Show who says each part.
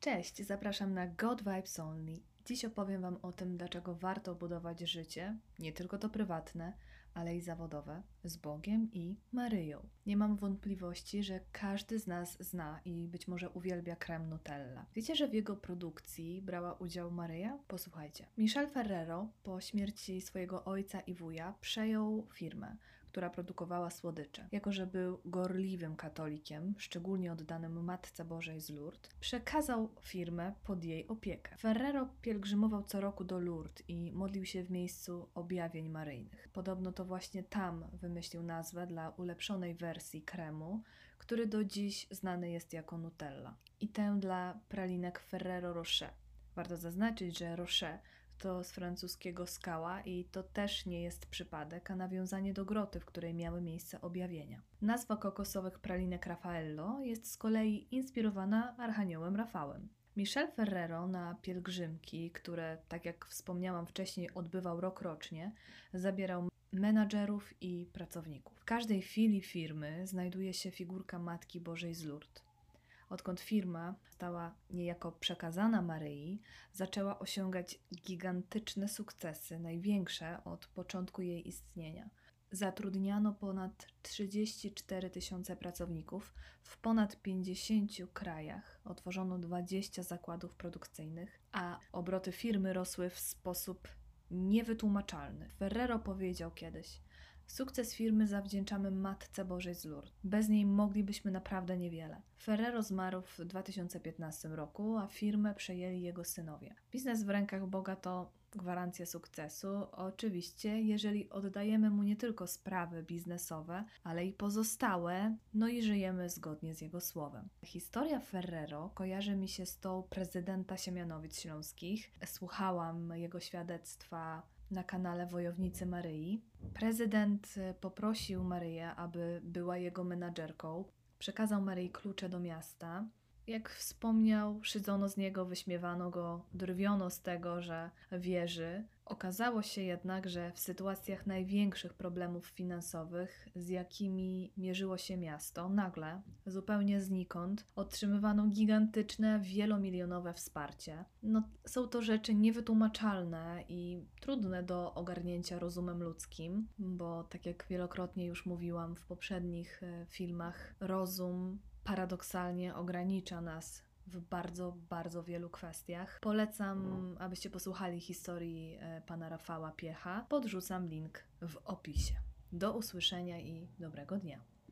Speaker 1: Cześć, zapraszam na God Vibes Only. Dziś opowiem Wam o tym, dlaczego warto budować życie, nie tylko to prywatne, ale i zawodowe, z Bogiem i Maryją. Nie mam wątpliwości, że każdy z nas zna i być może uwielbia krem Nutella. Wiecie, że w jego produkcji brała udział Maryja? Posłuchajcie. Michel Ferrero po śmierci swojego ojca i wuja przejął firmę, która produkowała słodycze. Jako, że był gorliwym katolikiem, szczególnie oddanym Matce Bożej z Lourdes, przekazał firmę pod jej opiekę. Ferrero pielgrzymował co roku do Lourdes i modlił się w miejscu objawień maryjnych. Podobno to właśnie tam wymyślił nazwę dla ulepszonej wersji kremu, który do dziś znany jest jako Nutella. I tę dla pralinek Ferrero Rocher. Warto zaznaczyć, że Rocher to z francuskiego skała i to też nie jest przypadek, a nawiązanie do groty, w której miały miejsce objawienia. Nazwa kokosowych pralinek Raffaello jest z kolei inspirowana Archaniołem Rafałem. Michel Ferrero na pielgrzymki, które, tak jak wspomniałam wcześniej, odbywał rok rocznie, zabierał menadżerów i pracowników. W każdej filii firmy znajduje się figurka Matki Bożej z Lourdes. Odkąd firma stała niejako przekazana Maryi, zaczęła osiągać gigantyczne sukcesy, największe od początku jej istnienia. Zatrudniano ponad 34 tysiące pracowników w ponad 50 krajach, otworzono 20 zakładów produkcyjnych, a obroty firmy rosły w sposób niewytłumaczalny. Ferrero powiedział kiedyś: Sukces firmy zawdzięczamy Matce Bożej z Lourdes. Bez niej moglibyśmy naprawdę niewiele. Ferrero zmarł w 2015 roku, a firmę przejęli jego synowie. Biznes w rękach Boga to gwarancja sukcesu, oczywiście, jeżeli oddajemy mu nie tylko sprawy biznesowe, ale i pozostałe, no i żyjemy zgodnie z jego słowem. Historia Ferrero kojarzy mi się z tą prezydenta Siemianowic Śląskich. Słuchałam jego świadectwa na kanale Wojownicy Maryi. Prezydent poprosił Maryję, aby była jego menadżerką. Przekazał Maryi klucze do miasta. Jak wspomniał, szydzono z niego, wyśmiewano go, drwiono z tego, że wierzy. Okazało się jednak, że w sytuacjach największych problemów finansowych, z jakimi mierzyło się miasto, nagle, zupełnie znikąd, otrzymywano gigantyczne, wielomilionowe wsparcie. No, są to rzeczy niewytłumaczalne i trudne do ogarnięcia rozumem ludzkim, bo tak jak wielokrotnie już mówiłam w poprzednich e, filmach, rozum paradoksalnie ogranicza nas w bardzo, bardzo wielu kwestiach. Polecam, abyście posłuchali historii e, pana Rafała Piecha. Podrzucam link w opisie. Do usłyszenia i dobrego dnia.